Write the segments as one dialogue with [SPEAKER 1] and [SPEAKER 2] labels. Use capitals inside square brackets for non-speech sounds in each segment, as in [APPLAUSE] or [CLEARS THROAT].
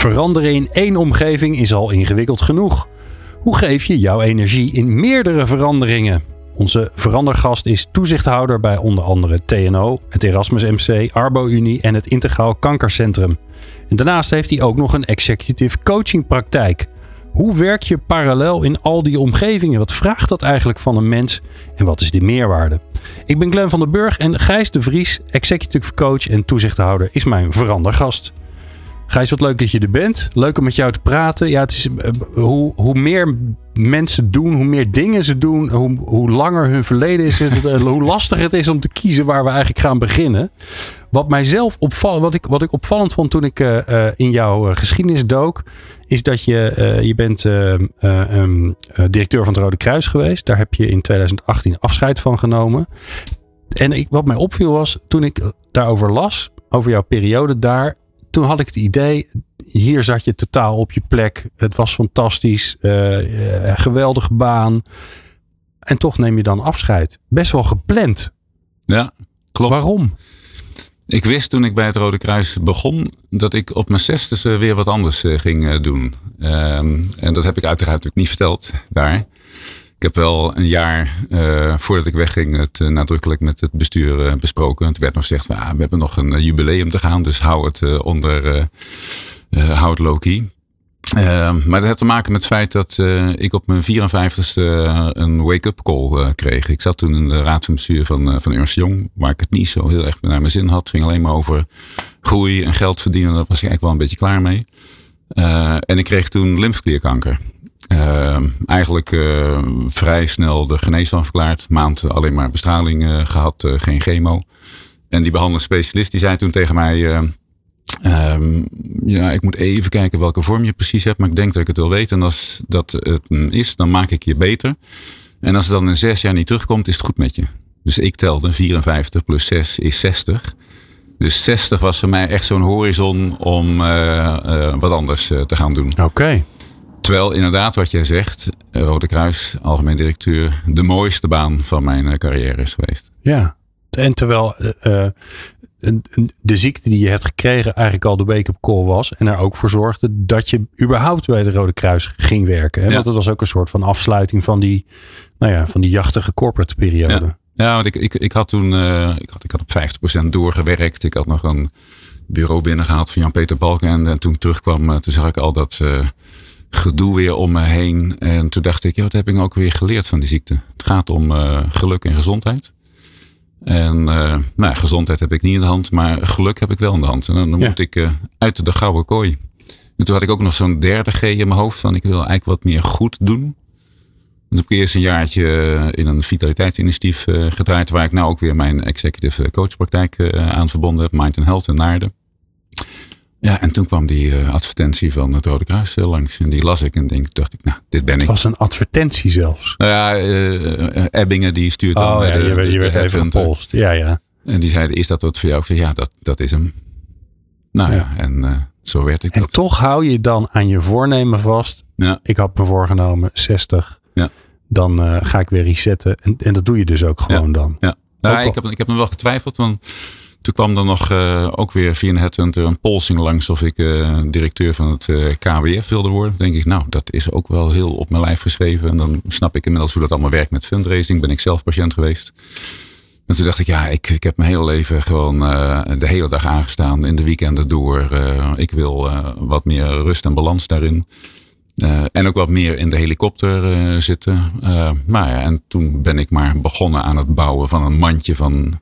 [SPEAKER 1] Veranderen in één omgeving is al ingewikkeld genoeg. Hoe geef je jouw energie in meerdere veranderingen? Onze verandergast is toezichthouder bij onder andere TNO, het Erasmus MC, Arbo-Unie en het Integraal Kankercentrum. En daarnaast heeft hij ook nog een executive coaching praktijk. Hoe werk je parallel in al die omgevingen? Wat vraagt dat eigenlijk van een mens en wat is de meerwaarde? Ik ben Glenn van der Burg en Gijs de Vries, executive coach en toezichthouder, is mijn verandergast. Gijs, wat leuk dat je er bent. Leuk om met jou te praten. Ja, het is, uh, hoe, hoe meer mensen doen, hoe meer dingen ze doen, hoe, hoe langer hun verleden is, uh, [LAUGHS] hoe lastiger het is om te kiezen waar we eigenlijk gaan beginnen. Wat mijzelf opvallend, wat ik, wat ik opvallend vond toen ik uh, in jouw geschiedenis dook, is dat je, je bent um, directeur van het Rode Kruis geweest. Daar heb je in 2018 afscheid van genomen. En ik, wat mij opviel was, toen ik daarover las, over jouw periode daar, toen had ik het idee, hier zat je totaal op je plek. Het was fantastisch. Uh, geweldige baan. En toch neem je dan afscheid. Best wel gepland.
[SPEAKER 2] Ja, klopt.
[SPEAKER 1] Waarom?
[SPEAKER 2] Ik wist toen ik bij het Rode Kruis begon dat ik op mijn zestigste weer wat anders uh, ging doen. Um, en dat heb ik uiteraard natuurlijk niet verteld daar. Ik heb wel een jaar uh, voordat ik wegging het uh, nadrukkelijk met het bestuur uh, besproken. Het werd nog gezegd, van, ah, we hebben nog een jubileum te gaan, dus hou het onder, hou het low-key. maar dat had te maken met het feit dat ik op mijn 54ste een wake-up call kreeg. Ik zat toen in de raad van bestuur van, van Ernst Jong, waar ik het niet zo heel erg naar mijn zin had. Het ging alleen maar over groei en geld verdienen. Daar was ik eigenlijk wel een beetje klaar mee. en ik kreeg toen lymfeklierkanker. Uh, eigenlijk uh, vrij snel de geneesstand verklaard. Maand alleen maar bestraling uh, gehad, uh, geen chemo. En die behandelende specialist die zei toen tegen mij... Um, ja, ik moet even kijken welke vorm je precies hebt. Maar ik denk dat ik het wil weten. En als dat het is, dan maak ik je beter. En als het dan in zes jaar niet terugkomt, is het goed met je. Dus ik telde 54 plus 6 is 60. Dus 60 was voor mij echt zo'n horizon om wat anders te gaan doen.
[SPEAKER 1] Oké.
[SPEAKER 2] Terwijl inderdaad wat jij zegt, Rode Kruis, algemeen directeur, de mooiste baan van mijn carrière is geweest.
[SPEAKER 1] Ja, en terwijl uh, de ziekte die je hebt gekregen eigenlijk al de wake-up call was. En er ook voor zorgde dat je überhaupt bij de Rode Kruis ging werken. Hè? Ja. Want het was ook een soort van afsluiting van die, nou ja, van die jachtige corporate periode.
[SPEAKER 2] Ja, ja want ik, ik, ik had toen, uh, ik, had, ik had op 50% doorgewerkt. Ik had nog een bureau binnengehaald van Jan-Peter Balken. En, en toen ik terugkwam, toen zag ik al dat... Uh, gedoe weer om me heen. En toen dacht ik, ja, wat heb ik ook weer geleerd van die ziekte? Het gaat om uh, geluk en gezondheid. En uh, nou, gezondheid heb ik niet in de hand, maar geluk heb ik wel in de hand. En dan, dan ja. moet ik uh, uit de gouden kooi. En toen had ik ook nog zo'n derde G in mijn hoofd van ik wil eigenlijk wat meer goed doen. En toen heb ik eerst een jaartje in een vitaliteitsinitiatief gedraaid, waar ik nou ook weer mijn executive coachpraktijk aan verbonden heb, Mind and Health in Naarden. Ja, en toen kwam die uh, advertentie van het Rode Kruis uh, langs. En die las ik en denk, dacht ik, nou, dit ben ik.
[SPEAKER 1] Het was een advertentie zelfs.
[SPEAKER 2] Nou ja, uh, Ebbingen die stuurt dan
[SPEAKER 1] oh, ja,
[SPEAKER 2] de,
[SPEAKER 1] je, werd, je werd even gepolst. Ja, ja.
[SPEAKER 2] En die zeiden, is dat wat voor jou? Ik zei, ja, dat, dat is hem. Nou ja, ja en zo werd ik
[SPEAKER 1] En
[SPEAKER 2] dat.
[SPEAKER 1] toch hou je dan aan je voornemen vast.
[SPEAKER 2] Ja.
[SPEAKER 1] Ik had me voorgenomen 60.
[SPEAKER 2] Ja.
[SPEAKER 1] Dan ga ik weer resetten. En, en dat doe je dus ook gewoon
[SPEAKER 2] ja.
[SPEAKER 1] dan.
[SPEAKER 2] Ja. Nou, ik, heb, ik heb me wel getwijfeld, want toen kwam er nog uh, ook weer via een headhunter een polsing langs of ik uh, directeur van het uh, KWF wilde worden. Denk ik, nou, dat is ook wel heel op mijn lijf geschreven. En dan snap ik inmiddels hoe dat allemaal werkt met fundraising. Ben ik zelf patiënt geweest. En toen dacht ik, ja, ik, ik heb mijn hele leven gewoon de hele dag aangestaan. In de weekenden door. ik wil wat meer rust en balans daarin. en ook wat meer in de helikopter zitten. maar ja, en toen ben ik maar begonnen aan het bouwen van een mandje van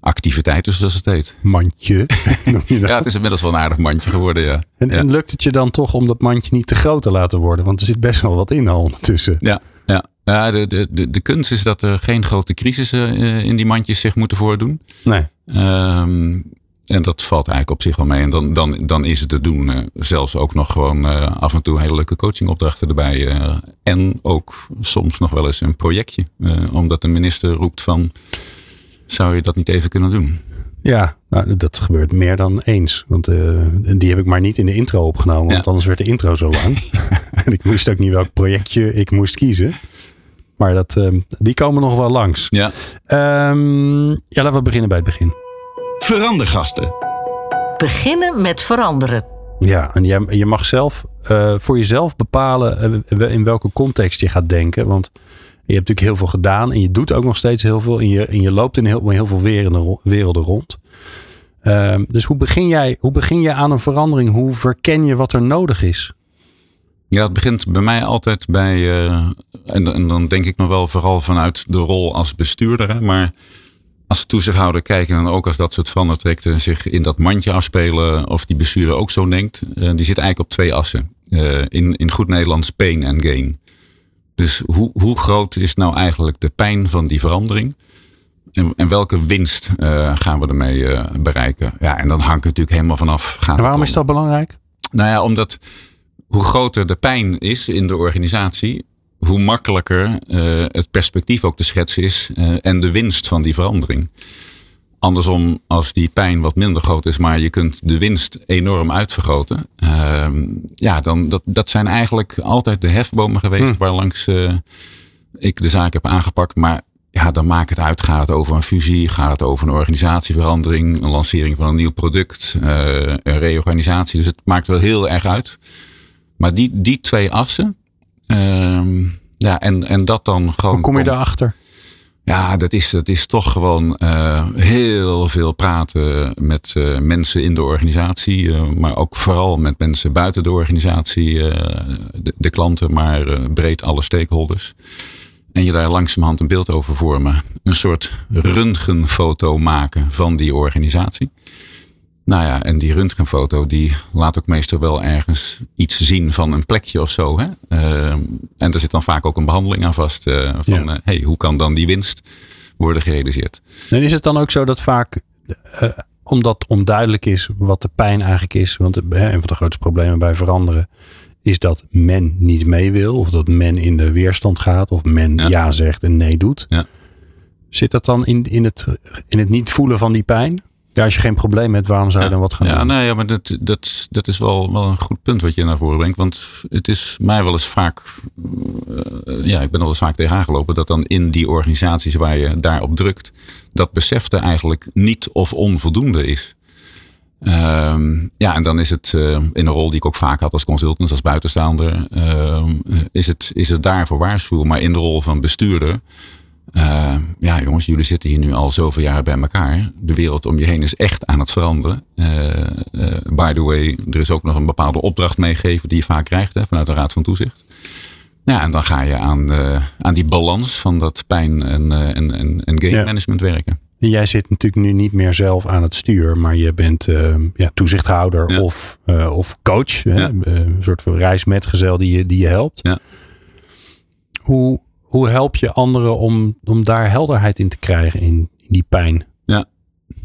[SPEAKER 2] activiteiten, zoals het heet.
[SPEAKER 1] Mandje. [LAUGHS]
[SPEAKER 2] ja, het is inmiddels wel een aardig mandje geworden, ja.
[SPEAKER 1] En,
[SPEAKER 2] ja.
[SPEAKER 1] en, lukt het je dan toch om dat mandje niet te groot te laten worden? Want er zit best wel wat in al ondertussen.
[SPEAKER 2] Ja, ja. ja de, de, de, de kunst is dat er geen grote crisissen uh, in die mandjes zich moeten voordoen.
[SPEAKER 1] Nee.
[SPEAKER 2] Um, en dat valt eigenlijk op zich wel mee. En dan, dan, dan is het te doen. eh, zelfs ook nog gewoon eh, af en toe hele leuke coachingopdrachten erbij. eh, en ook soms nog wel eens een projectje. eh, omdat de minister roept van, zou je dat niet even kunnen doen?
[SPEAKER 1] Ja, nou, dat gebeurt meer dan eens. Want eh, die heb ik maar niet in de intro opgenomen. Want
[SPEAKER 2] Ja.
[SPEAKER 1] anders werd de intro zo lang. [LAUGHS] en ik moest ook niet welk projectje ik moest kiezen. Maar dat, eh, die komen nog wel langs.
[SPEAKER 2] Ja,
[SPEAKER 1] Ehm, ja, laten we beginnen bij het begin.
[SPEAKER 3] Verandergasten.
[SPEAKER 4] Beginnen met veranderen.
[SPEAKER 1] Ja, en jij, je mag zelf eh, voor jezelf bepalen in welke context je gaat denken. Want je hebt natuurlijk heel veel gedaan en je doet ook nog steeds heel veel. En je, en je loopt in heel, heel veel werelden, ro- werelden rond. Ehm, dus hoe begin, jij, hoe begin je aan een verandering? Hoe verken je wat er nodig is?
[SPEAKER 2] Ja, het begint bij mij altijd bij, eh, en, dan denk ik nog wel vooral vanuit de rol als bestuurder, hè, maar als toezichthouder kijken en ook als dat soort verandertrajecten zich in dat mandje afspelen, of die bestuurder ook zo denkt, eh, die zit eigenlijk op twee assen. Eh, in, in goed Nederlands pain en gain. Dus hoe, hoe groot is nou eigenlijk de pijn van die verandering? En, en welke winst eh, gaan we ermee eh, bereiken? Ja, en dan hangt het natuurlijk helemaal vanaf. Gaat
[SPEAKER 1] En
[SPEAKER 2] het
[SPEAKER 1] waarom
[SPEAKER 2] om-
[SPEAKER 1] is dat belangrijk?
[SPEAKER 2] nou ja, omdat hoe groter de pijn is in de organisatie, hoe makkelijker eh, het perspectief ook te schetsen is en de winst van die verandering. Andersom, als die pijn wat minder groot is, maar je kunt de winst enorm uitvergroten. ehm, ja, dan dat, dat zijn eigenlijk altijd de hefbomen geweest waar langs eh, ik de zaak heb aangepakt. Maar ja, dan maakt het uit. Gaat het over een fusie? Gaat het over een organisatieverandering? Een lancering van een nieuw product? eh, een reorganisatie? Dus het maakt wel heel erg uit. Maar die, die twee assen. ehm, ja, en, en dat dan gewoon.
[SPEAKER 1] Hoe kom je daarachter?
[SPEAKER 2] Ja, dat is, dat is toch gewoon eh, heel veel praten met eh, mensen in de organisatie. eh, maar ook vooral met mensen buiten de organisatie. de, de klanten, maar breed alle stakeholders. En je daar langzamerhand een beeld over vormen. Een soort röntgenfoto maken van die organisatie. Nou ja, en die röntgenfoto die laat ook meestal wel ergens iets zien van een plekje of zo. Hè? Eh, en er zit dan vaak ook een behandeling aan vast. eh, van
[SPEAKER 1] Ja.
[SPEAKER 2] eh, hey, hoe kan dan die winst worden gerealiseerd?
[SPEAKER 1] En is het dan ook zo dat vaak, omdat onduidelijk is wat de pijn eigenlijk is, want een van de grootste problemen bij veranderen is dat men niet mee wil, of dat men in de weerstand gaat, of men ja,
[SPEAKER 2] Ja.
[SPEAKER 1] zegt en nee doet.
[SPEAKER 2] Ja.
[SPEAKER 1] Zit dat dan in, in, het, in het niet voelen van die pijn? Ja, als je geen probleem hebt, waarom zou je dan wat gaan
[SPEAKER 2] ja,
[SPEAKER 1] doen?
[SPEAKER 2] nou ja, maar dat, dat, dat is wel, wel een goed punt wat je naar voren brengt. Want het is mij wel eens vaak, eh, ja, ik ben wel eens vaak tegen aangelopen dat dan in die organisaties waar je daarop drukt, dat besef er eigenlijk niet of onvoldoende is. Ehm, ja, en dan is het eh, in een rol die ik ook vaak had als consultant, als buitenstaander, ehm, is, het, is het daarvoor waarschuwen. Maar in de rol van bestuurder, eh, ja jongens, jullie zitten hier nu al zoveel jaren bij elkaar. De wereld om je heen is echt aan het veranderen. Eh, eh, by the way, er is ook nog een bepaalde opdracht meegegeven die je vaak krijgt hè, vanuit de Raad van Toezicht. Ja, en dan ga je aan, aan die balans van dat pijn- en, en, en, en game
[SPEAKER 1] Ja.
[SPEAKER 2] management werken.
[SPEAKER 1] En Jij zit natuurlijk nu niet meer zelf aan het stuur, maar je bent eh, ja, toezichthouder
[SPEAKER 2] Ja.
[SPEAKER 1] of, of coach. Hè?
[SPEAKER 2] Ja.
[SPEAKER 1] Een soort van reismetgezel die je, die je helpt.
[SPEAKER 2] Ja.
[SPEAKER 1] Hoe, hoe help je anderen om, om daar helderheid in te krijgen in, in die pijn?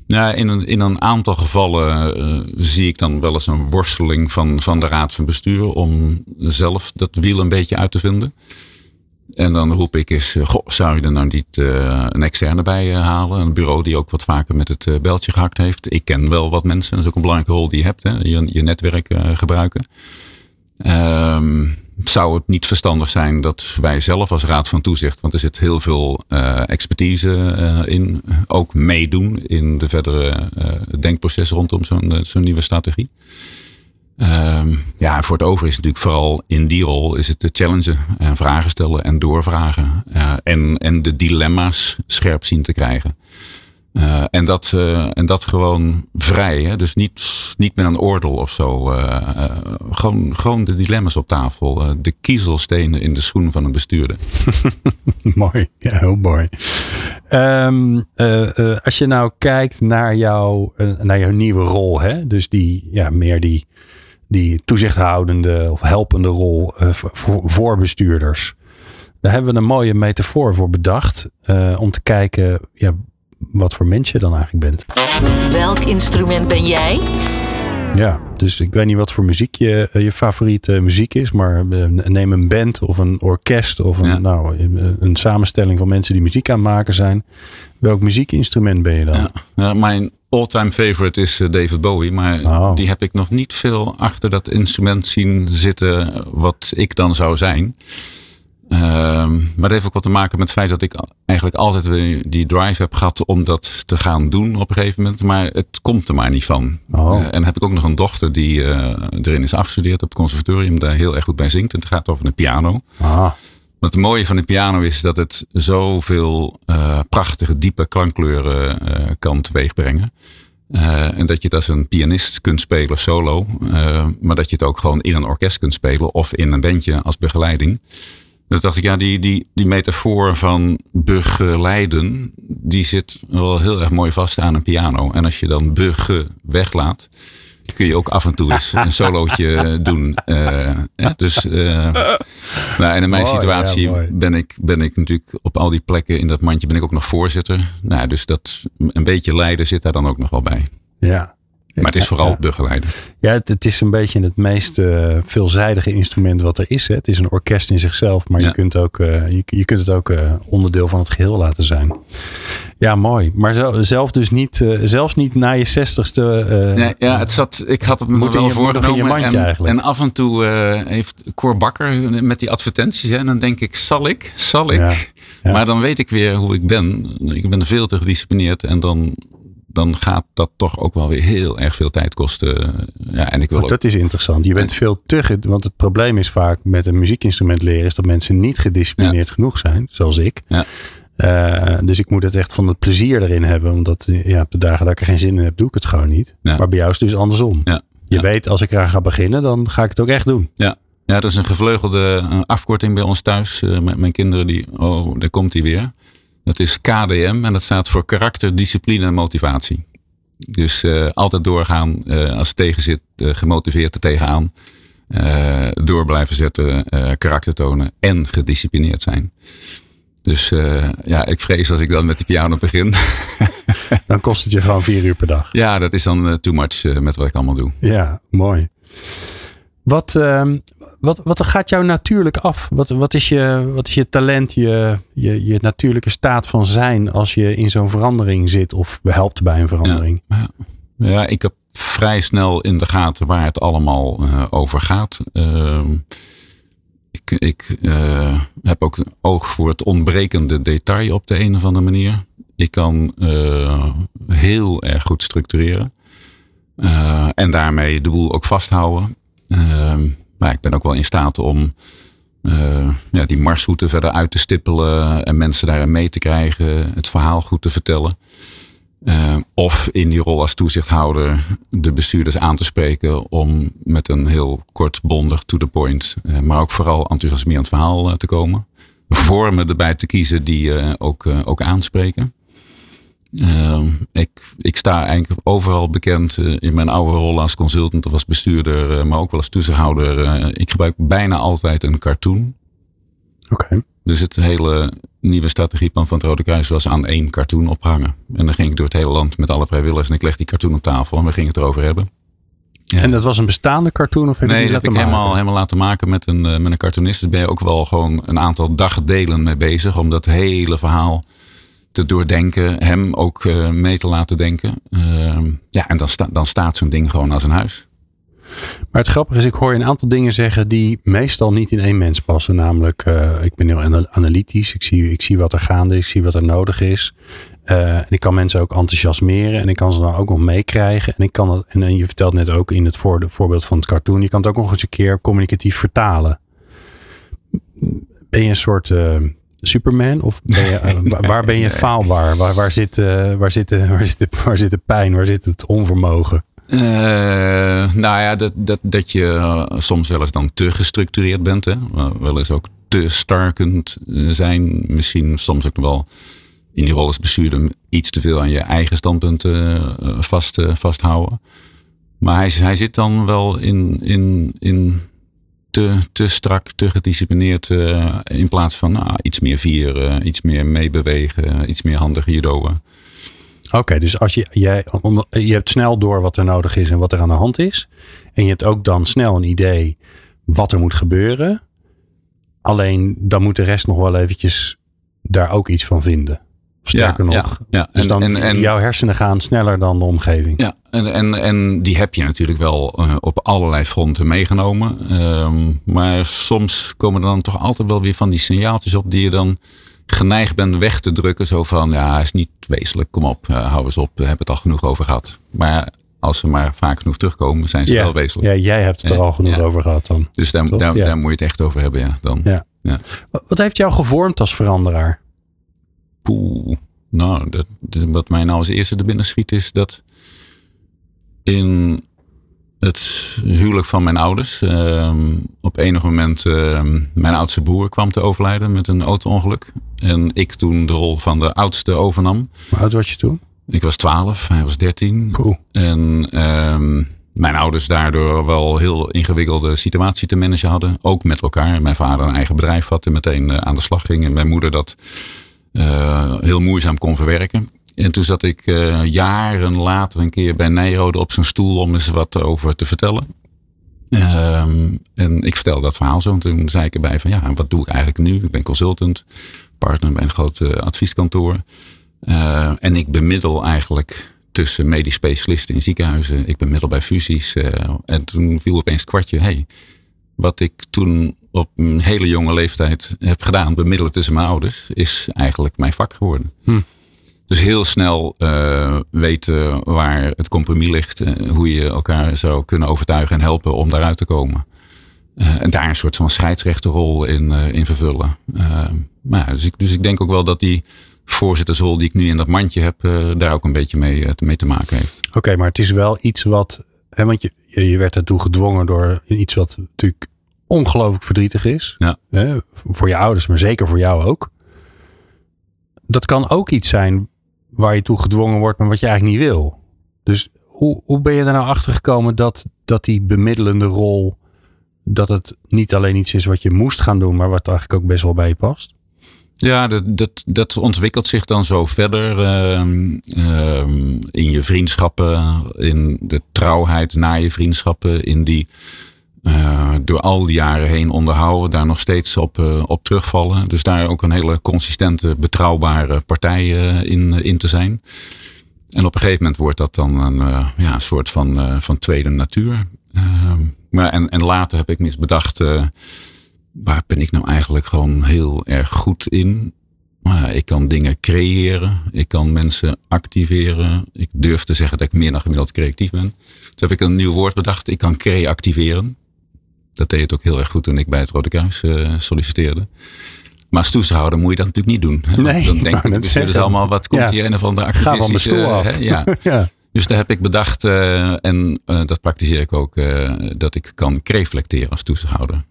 [SPEAKER 2] Ja, in een, in een aantal gevallen eh, zie ik dan wel eens een worsteling van, van de Raad van Bestuur om zelf dat wiel een beetje uit te vinden. En dan roep ik eens, eh, goh, zou je er nou niet eh, een externe bij halen? Een bureau die ook wat vaker met het beltje gehakt heeft. Ik ken wel wat mensen, dat is ook een belangrijke rol die je hebt, hè? Je, je netwerk gebruiken. Ehm, zou het niet verstandig zijn dat wij zelf als Raad van Toezicht, want er zit heel veel eh, expertise eh, in, ook meedoen in de verdere eh, denkproces rondom zo'n zo'n nieuwe strategie. Ehm, ja, voor het over is natuurlijk vooral in die rol is het te challengen en vragen stellen en doorvragen. en, en de dilemma's scherp zien te krijgen. Eh, en, dat, eh, en dat gewoon vrij. Hè? Dus niet, niet met een oordeel of zo. eh, gewoon, gewoon de dilemma's op tafel. de kiezelstenen in de schoen van een bestuurder. [LAUGHS]
[SPEAKER 1] mooi, ja, heel mooi. Ehm, eh, eh, als je nou kijkt naar, jouw eh, naar jouw nieuwe rol, hè? dus die, ja, meer die, die toezichthoudende of helpende rol voor- bestuurders. Daar hebben we een mooie metafoor voor bedacht. om te kijken, ja, wat voor mens je dan eigenlijk bent.
[SPEAKER 4] Welk instrument ben jij?
[SPEAKER 1] Ja, dus ik weet niet wat voor muziek je, je favoriete muziek is, maar eh, neem een band of een orkest of een,
[SPEAKER 2] Ja.
[SPEAKER 1] nou, een samenstelling van mensen die muziek aan het maken zijn. Welk muziekinstrument ben je dan?
[SPEAKER 2] Ja. Ja, mijn all-time favorite is eh, David Bowie. Maar
[SPEAKER 1] Oh.
[SPEAKER 2] die heb ik nog niet veel achter dat instrument zien zitten wat ik dan zou zijn. Ehm, maar dat heeft ook wat te maken met het feit dat ik eigenlijk altijd weer die drive heb gehad om dat te gaan doen op een gegeven moment. Maar het komt er maar niet van.
[SPEAKER 1] Oh.
[SPEAKER 2] Eh, en dan heb ik ook nog een dochter die eh, erin is afgestudeerd op het conservatorium. Daar heel erg goed bij zingt. En het gaat over de piano.
[SPEAKER 1] Ah,
[SPEAKER 2] Wat het mooie van de piano is dat het zoveel eh, prachtige, diepe klankkleuren kan teweegbrengen. En dat je het als een pianist kunt spelen solo. maar dat je het ook gewoon in een orkest kunt spelen of in een bandje als begeleiding. Dus dacht ik, ja, die, die, die metafoor van begeleiden, die zit wel heel erg mooi vast aan een piano. En als je dan bege weglaat, kun je ook af en toe eens een [LAUGHS] solootje doen. Eh, ja, dus, eh, nou, en in mijn situatie
[SPEAKER 1] ja,
[SPEAKER 2] ben, ik, ben ik natuurlijk op al die plekken in dat mandje ben ik ook nog voorzitter. Nou, dus dat een beetje leiden zit daar dan ook nog wel bij.
[SPEAKER 1] ja.
[SPEAKER 2] Maar het is vooral
[SPEAKER 1] Ja.
[SPEAKER 2] begeleiden.
[SPEAKER 1] Ja, het, het is een beetje het meest eh, veelzijdige instrument wat er is. Hè. Het is een orkest in zichzelf, maar
[SPEAKER 2] Ja.
[SPEAKER 1] je, kunt ook, eh, je, je kunt het ook eh, onderdeel van het geheel laten zijn. Ja, mooi. Maar zo- zelf dus niet, zelfs niet na je zestigste.
[SPEAKER 2] Nee, ja, het zat, ik had het me
[SPEAKER 1] Moet
[SPEAKER 2] wel voorgenomen.
[SPEAKER 1] mandje
[SPEAKER 2] en,
[SPEAKER 1] eigenlijk.
[SPEAKER 2] en af en toe heeft Cor Bakker met die advertenties. Hè, en dan denk ik, zal ik? Zal ik?
[SPEAKER 1] Ja.
[SPEAKER 2] Maar dan weet ik weer hoe ik ben. Ik ben veel te gedisciplineerd. En dan, dan gaat dat toch ook wel weer heel erg veel tijd kosten. Ja, en ik wil ook
[SPEAKER 1] dat is interessant. Je bent veel te. Want het probleem is vaak met een muziekinstrument leren. is dat mensen niet gedisciplineerd genoeg zijn. Zoals ik.
[SPEAKER 2] Ja.
[SPEAKER 1] Eh, dus ik moet het echt van het plezier erin hebben. Omdat ja, op de dagen dat ik er geen zin in heb, doe ik het gewoon niet.
[SPEAKER 2] Ja.
[SPEAKER 1] Maar bij jou is het dus andersom.
[SPEAKER 2] Ja.
[SPEAKER 1] Je weet, als ik eraan ga beginnen, dan ga ik het ook echt doen.
[SPEAKER 2] Ja. ja, dat is een gevleugelde afkorting bij ons thuis. Eh, met mijn kinderen, die, oh, daar komt hij weer. Dat is KDM en dat staat voor karakter, discipline en motivatie. Dus eh, altijd doorgaan, eh, als het tegen zit, eh, gemotiveerd er tegenaan. Door blijven zetten, karakter tonen en gedisciplineerd zijn. Dus ja, ik vrees als ik dan met de piano begin. [LAUGHS]
[SPEAKER 1] Dan kost het je gewoon vier uur per dag.
[SPEAKER 2] ja, dat is dan too much met wat ik allemaal doe.
[SPEAKER 1] Ja, mooi. Wat, ehm, wat, wat gaat jou natuurlijk af? Wat, wat, is, je, wat is je talent, je, je, je natuurlijke staat van zijn als je in zo'n verandering zit of helpt bij een verandering?
[SPEAKER 2] Ja, ik heb vrij snel in de gaten waar het allemaal eh, over gaat. Ehm, ik ik eh, heb ook oog voor het ontbrekende detail op de een of andere manier. Ik kan eh, heel erg goed structureren. En daarmee de boel ook vasthouden. Maar ik ben ook wel in staat om eh, ja, die marsroute verder uit te stippelen. En mensen daarin mee te krijgen. Het verhaal goed te vertellen. Eh, of in die rol als toezichthouder de bestuurders aan te spreken om met een heel kort, bondig, to the point, eh, maar ook vooral enthousiasmerend verhaal te komen. Vormen erbij te kiezen die ook, ook aanspreken. Eh, ik, ik sta eigenlijk overal bekend eh, in mijn oude rol als consultant of als bestuurder, eh, maar ook wel als toezichthouder. Eh, ik gebruik bijna altijd een cartoon.
[SPEAKER 1] Oké.
[SPEAKER 2] Dus het hele nieuwe strategieplan van het Rode Kruis was aan één cartoon ophangen. En dan ging ik door het hele land met alle vrijwilligers en ik leg die cartoon op tafel en we gingen het erover hebben. Ja.
[SPEAKER 1] En dat was een bestaande cartoon of heb je
[SPEAKER 2] Nee,
[SPEAKER 1] die
[SPEAKER 2] dat heb ik helemaal, helemaal laten maken met een, met een cartoonist. Dus ben je ook wel gewoon een aantal dagdelen mee bezig om dat hele verhaal te doordenken. Hem ook eh, mee te laten denken. Ehm, ja, en dan, sta, dan staat zo'n ding gewoon als een huis.
[SPEAKER 1] Maar het grappige is, ik hoor je een aantal dingen zeggen die meestal niet in één mens passen. Namelijk, eh, ik ben heel ana- analytisch. Ik zie, ik zie wat er gaande is. Ik zie wat er nodig is. Eh, en ik kan mensen ook enthousiasmeren. En ik kan ze dan ook nog meekrijgen. En ik kan en, je vertelt net ook in het voor, voorbeeld van het cartoon. Je kan het ook nog eens een keer communicatief vertalen. Ben je een soort Superman? Of ben je, eh, wa- waar ben je [LAUGHS] faalbaar? Waar, waar, zit, eh, waar, zit, de- waar, zit waar zit de pijn? Waar zit het onvermogen?
[SPEAKER 2] Eh, nou ja, dat, dat, dat je eh, soms wel eens dan te gestructureerd bent. Hè? Wel- eens ook te star kunt eh, zijn. Misschien soms ook wel in die rol als bestuurder iets te veel aan je eigen standpunten eh, vast, eh, vasthouden. Maar hij, hij zit dan wel in, in, in te, te strak, te gedisciplineerd. eh, in plaats van nou, iets meer vieren, iets meer meebewegen, iets meer handig judoën.
[SPEAKER 1] Oké, dus als je, jij, je hebt snel door wat er nodig is en wat er aan de hand is. En je hebt ook dan snel een idee wat er moet gebeuren. Alleen dan moet de rest nog wel eventjes daar ook iets van vinden. Sterker
[SPEAKER 2] ja,
[SPEAKER 1] nog.
[SPEAKER 2] Ja, ja.
[SPEAKER 1] Dus
[SPEAKER 2] En,
[SPEAKER 1] dan
[SPEAKER 2] en, en,
[SPEAKER 1] jouw hersenen gaan sneller dan de omgeving.
[SPEAKER 2] Ja, en, en, en die heb je natuurlijk wel eh, op allerlei fronten meegenomen. Ehm, maar soms komen er dan toch altijd wel weer van die signaaltjes op die je dan geneigd bent weg te drukken. Zo van, ja, is niet wezenlijk, kom op, eh, hou eens op, we hebben het al genoeg over gehad. Maar als ze maar vaak genoeg terugkomen, zijn ze
[SPEAKER 1] Ja,
[SPEAKER 2] wel wezenlijk.
[SPEAKER 1] ja, jij hebt het er al genoeg over gehad dan.
[SPEAKER 2] Dus daar, daar, daar moet je het echt over hebben, ja. Dan.
[SPEAKER 1] Ja. Wat heeft jou gevormd als veranderaar?
[SPEAKER 2] Poeh. Nou, dat, wat mij nou als eerste er binnen schiet is dat in het huwelijk van mijn ouders ehm, op enig moment ehm, mijn oudste broer kwam te overlijden met een auto-ongeluk. En ik toen de rol van de oudste overnam.
[SPEAKER 1] Hoe oud was je toen?
[SPEAKER 2] Ik was 12, hij was 13.
[SPEAKER 1] Poeh.
[SPEAKER 2] En ehm, mijn ouders daardoor wel heel ingewikkelde situatie te managen hadden. Ook met elkaar. Mijn vader een eigen bedrijf had en meteen eh, aan de slag ging. En mijn moeder dat eh, heel moeizaam kon verwerken. En toen zat ik eh, jaren later een keer bij Nijrode op zijn stoel om eens wat over te vertellen. Ehm, en ik vertelde dat verhaal zo. En toen zei ik erbij van ja, wat doe ik eigenlijk nu? Ik ben consultant, partner bij een groot eh, advieskantoor. En ik bemiddel eigenlijk tussen medisch specialisten in ziekenhuizen. Ik bemiddel bij fusies. en toen viel opeens kwartje. Hey, wat ik toen op een hele jonge leeftijd heb gedaan, bemiddelen tussen mijn ouders, is eigenlijk mijn vak geworden.
[SPEAKER 1] Hm.
[SPEAKER 2] Dus heel snel eh, weten waar het compromis ligt. eh, hoe je elkaar zou kunnen overtuigen en helpen om daaruit te komen. Eh, en daar een soort van scheidsrechterrol in, in vervullen. Maar ja, dus, ik, dus ik denk ook wel dat die voorzittersrol die ik nu in dat mandje heb, daar ook een beetje mee, mee te maken heeft.
[SPEAKER 1] Oké, maar het is wel iets wat. Hè, want je, je werd ertoe gedwongen door iets wat natuurlijk ongelooflijk verdrietig is.
[SPEAKER 2] Ja.
[SPEAKER 1] Hè, voor je ouders, maar zeker voor jou ook. Dat kan ook iets zijn waar je toe gedwongen wordt, maar wat je eigenlijk niet wil. Dus hoe, hoe ben je er nou achter gekomen dat, dat die bemiddelende rol. dat het niet alleen iets is wat je moest gaan doen, maar wat eigenlijk ook best wel bij je past?
[SPEAKER 2] Ja, dat, dat, dat ontwikkelt zich dan zo verder ehm, ehm, in je vriendschappen, in de trouwheid na je vriendschappen, in die eh, door al die jaren heen onderhouden, daar nog steeds op, eh, op terugvallen. Dus daar ook een hele consistente, betrouwbare partij eh, in, in te zijn. En op een gegeven moment wordt dat dan een, ja, een soort van, van tweede natuur. Ehm, maar en, en later heb ik eens bedacht, waar ben ik nou eigenlijk gewoon heel erg goed in? Ik kan dingen creëren, ik kan mensen activeren. Ik durf te zeggen dat ik meer dan gemiddeld creatief ben. Toen heb ik een nieuw woord bedacht, ik kan creativeren. Dat deed het ook heel erg goed toen ik bij het Rode Kruis eh, solliciteerde. Maar als toezichthouder moet je dat natuurlijk niet doen. Hè?
[SPEAKER 1] Nee,
[SPEAKER 2] dan [LAUGHS] dus
[SPEAKER 1] zeggen.
[SPEAKER 2] allemaal, wat komt
[SPEAKER 1] Ja.
[SPEAKER 2] hier een of andere
[SPEAKER 1] Ga van de
[SPEAKER 2] activistische...
[SPEAKER 1] stoel af.
[SPEAKER 2] hè? Ja. [LAUGHS]
[SPEAKER 1] ja.
[SPEAKER 2] Dus daar heb ik bedacht, eh, en eh, dat praktiseer ik ook, dat ik kan reflecteren als toezichthouder.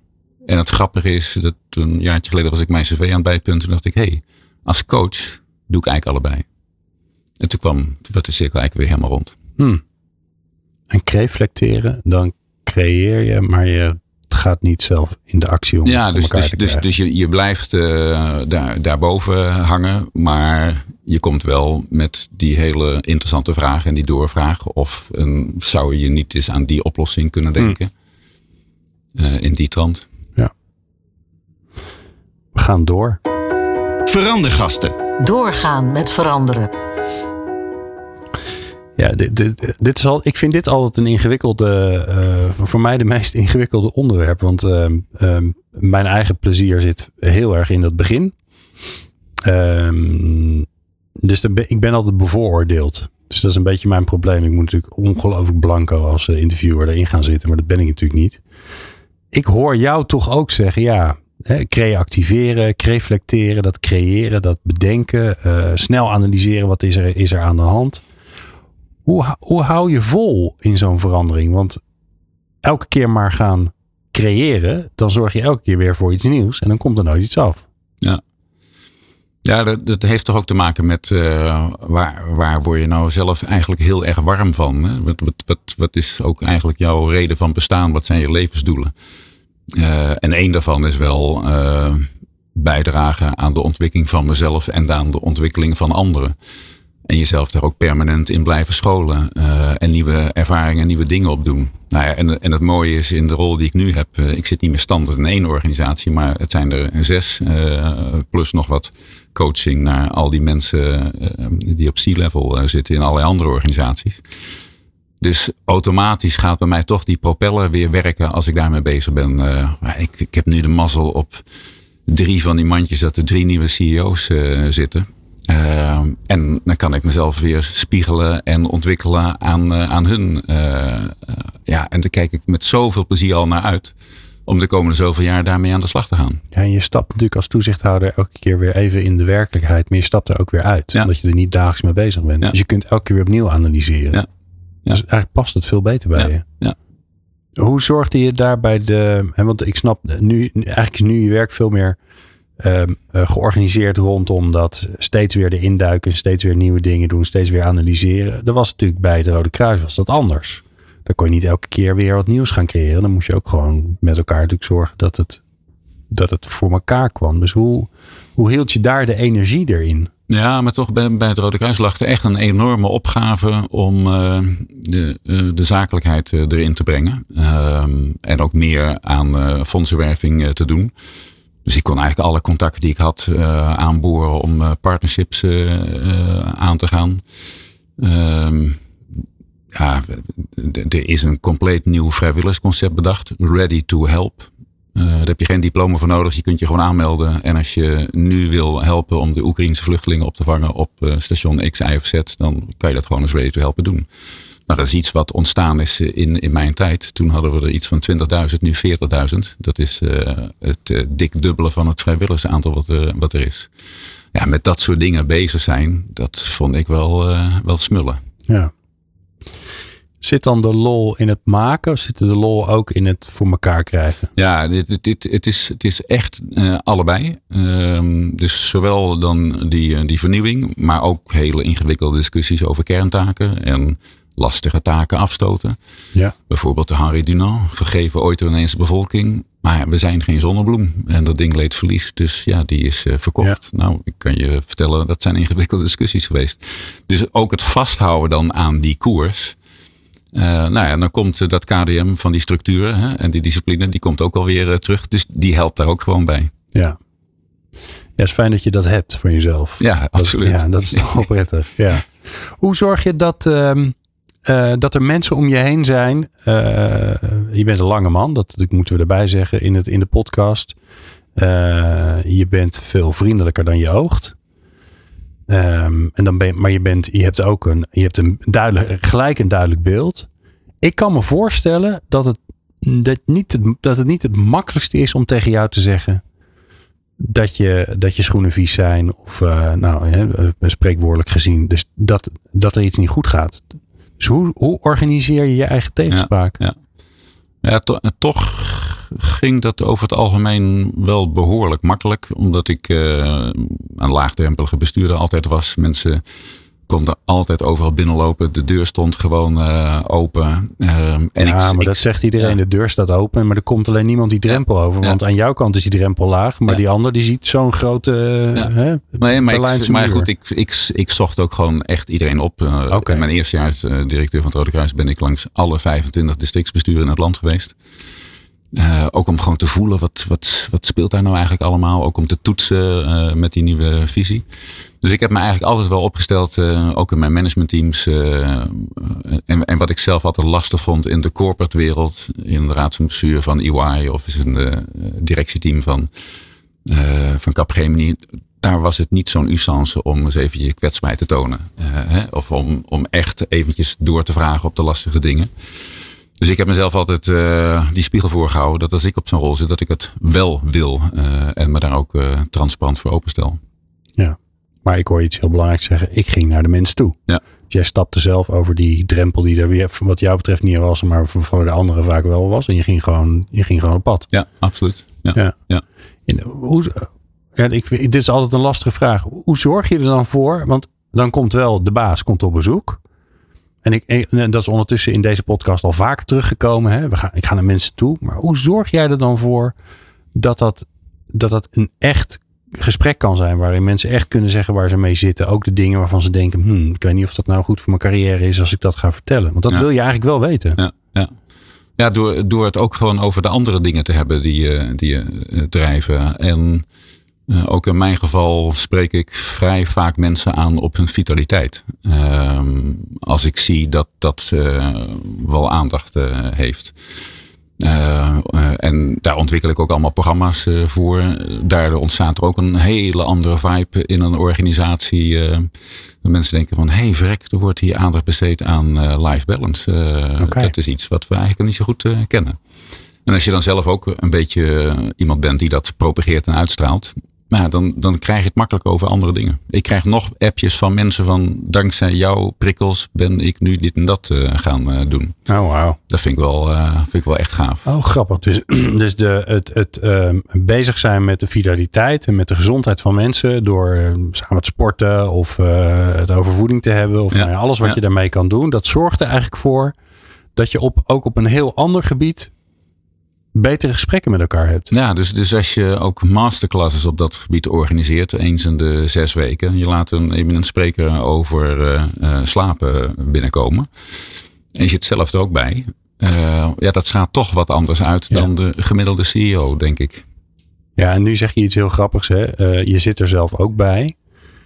[SPEAKER 2] En het grappige is, dat een jaartje geleden was ik mijn cv aan het bijpunten. En dacht ik, hé, hey, als coach doe ik eigenlijk allebei. En toen kwam toen werd de cirkel eigenlijk weer helemaal rond.
[SPEAKER 1] Hm. En reflecteren, dan creëer je, maar je gaat niet zelf in de actie om
[SPEAKER 2] Ja, dus,
[SPEAKER 1] elkaar
[SPEAKER 2] dus,
[SPEAKER 1] te
[SPEAKER 2] dus, dus je, je blijft eh, daar, daarboven hangen. Maar je komt wel met die hele interessante vraag en die doorvraag. Of een, zou je niet eens aan die oplossing kunnen denken? Eh, in die trant.
[SPEAKER 1] We gaan door.
[SPEAKER 3] Verandergasten.
[SPEAKER 4] Doorgaan met veranderen.
[SPEAKER 1] Ja, dit, dit, dit is al, ik vind dit altijd een ingewikkelde, eh, voor mij de meest ingewikkelde onderwerp. Want ehm, ehm, mijn eigen plezier zit heel erg in dat begin. Ehm, dus ik ben altijd bevooroordeeld. Dus dat is een beetje mijn probleem. Ik moet natuurlijk ongelooflijk blanco als eh, interviewer erin gaan zitten. Maar dat ben ik natuurlijk niet. Ik hoor jou toch ook zeggen, ja, creativeren, reflecteren, dat creëren, dat bedenken, eh, snel analyseren wat is er, is er aan de hand. Hoe, hoe hou je vol in zo'n verandering? Want elke keer maar gaan creëren, dan zorg je elke keer weer voor iets nieuws en dan komt er nooit iets af.
[SPEAKER 2] Ja, dat, dat heeft toch ook te maken met eh, waar, waar word je nou zelf eigenlijk heel erg warm van? Wat, wat, wat, wat is ook eigenlijk jouw reden van bestaan? Wat zijn je levensdoelen? en één daarvan is wel bijdragen aan de ontwikkeling van mezelf en aan de ontwikkeling van anderen. En jezelf daar ook permanent in blijven scholen. Uh, en nieuwe ervaringen, nieuwe dingen op doen. Nou ja, en, en het mooie is in de rol die ik nu heb. Uh, ik zit niet meer standaard in één organisatie. Maar het zijn er zes. Uh, plus nog wat coaching naar al die mensen die op C-level zitten in allerlei andere organisaties. Dus automatisch gaat bij mij toch die propeller weer werken als ik daarmee bezig ben. ik, ik heb nu de mazzel op drie van die mandjes dat er drie nieuwe CEO's zitten. Uh, en dan kan ik mezelf weer spiegelen en ontwikkelen aan, uh, aan hun. Uh, ja, en daar kijk ik met zoveel plezier al naar uit. Om de komende zoveel jaar daarmee aan de slag te gaan.
[SPEAKER 1] Ja, en je stapt natuurlijk als toezichthouder elke keer weer even in de werkelijkheid. Maar je stapt er ook weer uit. Ja. Omdat je er niet dagelijks mee bezig bent. Ja. Dus je kunt elke keer weer opnieuw analyseren. Ja. Dus eigenlijk past het veel beter bij je.
[SPEAKER 2] Ja.
[SPEAKER 1] Hoe zorgde je daar bij de. Want ik snap, nu, eigenlijk is nu je werk veel meer Um, uh, georganiseerd rondom dat steeds weer erin duiken, steeds weer nieuwe dingen doen, steeds weer analyseren. Dat was natuurlijk bij het Rode Kruis was dat anders. Dan kon je niet elke keer weer wat nieuws gaan creëren. Dan moest je ook gewoon met elkaar natuurlijk zorgen dat het, dat het voor elkaar kwam. Dus hoe, hoe hield je daar de energie erin?
[SPEAKER 2] Ja, maar toch bij, bij het Rode Kruis lag er echt een enorme opgave om uh, de, uh, de zakelijkheid erin te brengen. Ehm, en ook meer aan fondsenwerving te doen. Dus ik kon eigenlijk alle contacten die ik had uh, aanboren om uh, partnerships uh, aan te gaan. Um, ja, er is een compleet nieuw vrijwilligersconcept bedacht. Ready to help. daar heb je geen diploma voor nodig. Je kunt je gewoon aanmelden. En als je nu wil helpen om de Oekraïnse vluchtelingen op te vangen op station X, Y of Z, dan kan je dat gewoon als ready to helpen doen. Nou, dat is iets wat ontstaan is in, in mijn tijd. Toen hadden we er iets van 20.000, nu 40.000. Dat is uh, het uh, dik dubbele van het vrijwilligersaantal wat, uh, wat er is. Ja, met dat soort dingen bezig zijn, dat vond ik wel, wel smullen.
[SPEAKER 1] Ja. Zit dan de lol in het maken of zit de lol ook in het voor elkaar krijgen?
[SPEAKER 2] Ja, dit, dit, het, is, het is echt allebei. Ehm, dus zowel dan die, die vernieuwing, maar ook hele ingewikkelde discussies over kerntaken en lastige taken afstoten.
[SPEAKER 1] Ja.
[SPEAKER 2] Bijvoorbeeld de Henri Dunant, gegeven ooit door een bevolking. Maar we zijn geen zonnebloem en dat ding leed verlies. Dus ja, die is uh, verkocht. Nou, ik kan je vertellen, dat zijn ingewikkelde discussies geweest. Dus ook het vasthouden dan aan die koers. Uh, nou ja, dan komt dat KDM van die structuren hè, en die discipline, die komt ook alweer terug. Dus die helpt daar ook gewoon bij.
[SPEAKER 1] Ja. Ja, het is fijn dat je dat hebt voor jezelf.
[SPEAKER 2] Ja, absoluut.
[SPEAKER 1] Dat, ja, dat is toch wel prettig. Ja. Hoe zorg je dat, uh, uh, dat er mensen om je heen zijn. Uh, je bent een lange man, dat, moeten we erbij zeggen in, het, in de podcast. Uh, je bent veel vriendelijker dan je oogt. Um, en dan ben, maar je, bent, je hebt ook een, je hebt een duidelijk, gelijk een duidelijk beeld. Ik kan me voorstellen dat het, dat, niet het, dat het niet het makkelijkste is om tegen jou te zeggen dat je, dat je schoenen vies zijn. Of nou, spreekwoordelijk gezien. Dus dat, dat er iets niet goed gaat. Dus hoe, hoe organiseer je je eigen tegenspraak?
[SPEAKER 2] Ja, ja. ja to, toch ging dat over het algemeen wel behoorlijk makkelijk. Omdat ik uh, een laagdrempelige bestuurder altijd was. Mensen konden altijd overal binnenlopen. De deur stond gewoon uh, open. Uh,
[SPEAKER 1] en ja, ik, maar dat zegt iedereen. De deur staat open, maar er komt alleen niemand die drempel over. Want aan jouw kant is die drempel laag, maar die ander die ziet zo'n grote. Uh, hè,
[SPEAKER 2] nee, maar, ik, maar goed, ik, ik, ik zocht ook gewoon echt iedereen op. Uh, okay. In mijn eerste jaar als directeur van het Rode Kruis ben ik langs alle 25 districtsbesturen in het land geweest. Uh, ook om gewoon te voelen wat, wat, wat speelt daar nou eigenlijk allemaal. Ook om te toetsen uh, met die nieuwe visie. Dus ik heb me eigenlijk altijd wel opgesteld, uh, ook in mijn managementteams. en, en wat ik zelf altijd lastig vond in de corporate wereld. In de raad van EY of in het directieteam van, van Capgemini. Daar was het niet zo'n usance om eens even je kwetsbaarheid te tonen. Hè? Of om, om echt eventjes door te vragen op de lastige dingen. Dus ik heb mezelf altijd uh, die spiegel voorgehouden dat als ik op zo'n rol zit, dat ik het wel wil. Uh, en me daar ook uh, transparant voor openstel.
[SPEAKER 1] Ja, maar ik hoor iets heel belangrijks zeggen. Ik ging naar de mens toe.
[SPEAKER 2] Ja. Dus
[SPEAKER 1] jij stapte zelf over die drempel die er weer, wat jou betreft niet was, maar voor de anderen vaak wel was. En je ging gewoon, je ging gewoon op pad.
[SPEAKER 2] Ja, absoluut. Ja.
[SPEAKER 1] ja. ja. En hoe, ja, ik, dit is altijd een lastige vraag. Hoe zorg je er dan voor? Want dan komt wel de baas komt op bezoek. En, ik, en dat is ondertussen in deze podcast al vaker teruggekomen. Hè? We gaan, ik ga naar mensen toe. Maar hoe zorg jij er dan voor dat dat, dat, dat een echt gesprek kan zijn. Waarin mensen echt kunnen zeggen waar ze mee zitten. Ook de dingen waarvan ze denken, hmm, ik weet niet of dat nou goed voor mijn carrière is als ik dat ga vertellen. Want dat wil je eigenlijk wel weten.
[SPEAKER 2] Ja, ja. ja door, door het ook gewoon over de andere dingen te hebben die je, die je eh, drijven. En uh, ook in mijn geval spreek ik vrij vaak mensen aan op hun vitaliteit. Uh, als ik zie dat dat uh, wel aandacht heeft. Uh, en daar ontwikkel ik ook allemaal programma's voor. Daardoor ontstaat er ook een hele andere vibe in een organisatie. Uh, mensen denken van, hé hey, verrek, er wordt hier aandacht besteed aan life balance. Okay. Dat is iets wat we eigenlijk niet zo goed kennen. En als je dan zelf ook een beetje iemand bent die dat propageert en uitstraalt, nou, dan, dan krijg je het makkelijk over andere dingen. Ik krijg nog appjes van mensen van dankzij jouw prikkels ben ik nu dit en dat uh, gaan uh, doen.
[SPEAKER 1] Oh, wow.
[SPEAKER 2] Dat vind ik wel, uh, vind ik wel echt gaaf.
[SPEAKER 1] Oh, grappig. Dus, [CLEARS THROAT] dus de, het, het ehm, bezig zijn met de vitaliteit en met de gezondheid van mensen door samen te sporten of het over voeding te hebben of ja. nou ja, alles wat ja. je daarmee kan doen, dat zorgt er eigenlijk voor dat je op, ook op een heel ander gebied betere gesprekken met elkaar hebt.
[SPEAKER 2] Ja, dus, dus als je ook masterclasses op dat gebied organiseert, eens in de zes weken, je laat een eminent spreker over uh, uh, slapen binnenkomen. En je zit zelf er ook bij. Uh, ja, dat staat toch wat anders uit ja. dan de gemiddelde CEO, denk ik.
[SPEAKER 1] Ja, en nu zeg je iets heel grappigs. Hè? je zit er zelf ook bij.